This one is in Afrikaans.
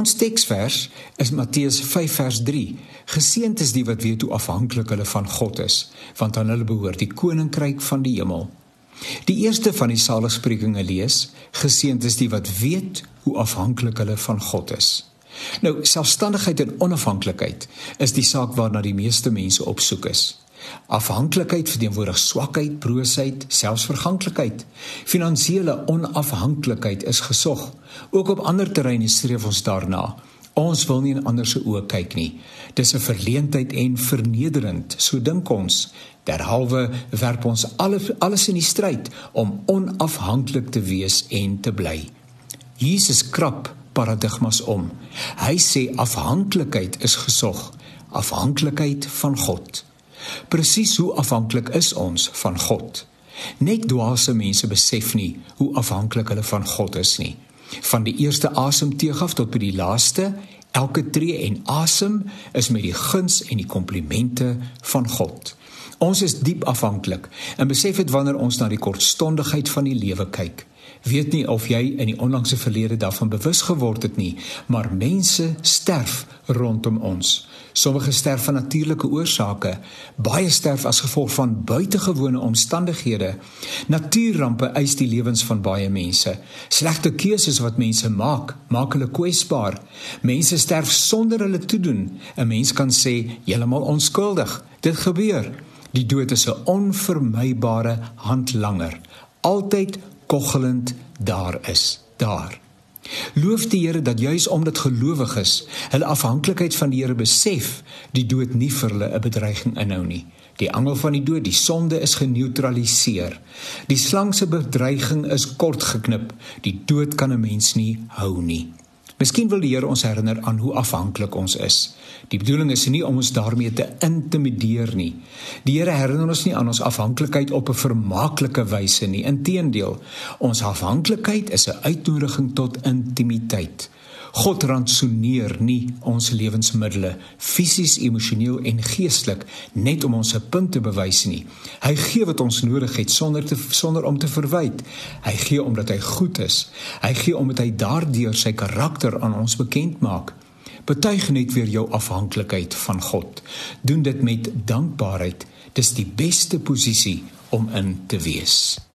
Ons teksvers is Matteus 5 vers 3. Geseënd is die wat weet hoe afhanklik hulle van God is, want aan hulle behoort die koninkryk van die hemel. Die eerste van die saligsprekinge lees: Geseënd is die wat weet hoe afhanklik hulle van God is. Nou, selfstandigheid en onafhanklikheid is die saak waarna die meeste mense op soek is. Afhanklikheid verteenwoordig swakheid, broosheid, selfs verganklikheid. Finansiële onafhanklikheid is gesog. Ook op ander terreine streef ons daarna. Ons wil nie in ander se oë kyk nie. Dis 'n verleentheid en vernederend, so dink ons. Derhalwe werp ons alles alles in die stryd om onafhanklik te wees en te bly. Jesus krap paradigmas om. Hy sê afhanklikheid is gesog, afhanklikheid van God. Presies hoe afhanklik is ons van God? Net dwaase mense besef nie hoe afhanklik hulle van God is nie. Van die eerste asemteug af tot by die laaste, elke tree en asem is met die guns en die komplimente van God. Ons is diep afhanklik en besef dit wanneer ons na die kortstondigheid van die lewe kyk. Weet nie of jy in die onlangse verlede daarvan bewus geword het nie, maar mense sterf rondom ons. Sommige sterf van natuurlike oorsake, baie sterf as gevolg van buitengewone omstandighede. Natuurrampe eis die lewens van baie mense. Slegte keuses wat mense maak, maak hulle kwesbaar. Mense sterf sonder hulle toedoen. 'n Mens kan sê heeltemal onskuldig. Dit gebeur. Die dood is 'n onvermybare handlanger. Altyd koggelend daar is daar. Loof die Here dat juis omdat gelowiges hulle afhanklikheid van die Here besef die dood nie vir hulle 'n bedreiging inhou nie. Die angel van die dood die sonde is geneutraliseer. Die slang se bedreiging is kort geknip. Die dood kan 'n mens nie hou nie Miskien wil die Here ons herinner aan hoe afhanklik ons is. Die bedoeling is nie om ons daarmee te intimideer nie. Die Here herinner ons nie aan ons afhanklikheid op 'n vermaaklike wyse nie. Inteendeel, ons afhanklikheid is 'n uitnodiging tot intimiteit. God rantsoneer nie ons lewensmiddels fisies, emosioneel en geestelik net om ons 'n punt te bewys nie. Hy gee wat ons nodig het sonder te sonder om te verwyd. Hy gee omdat hy goed is. Hy gee omdat hy daardeur sy karakter aan ons bekend maak. Betuig net weer jou afhanklikheid van God. Doen dit met dankbaarheid. Dis die beste posisie om in te wees.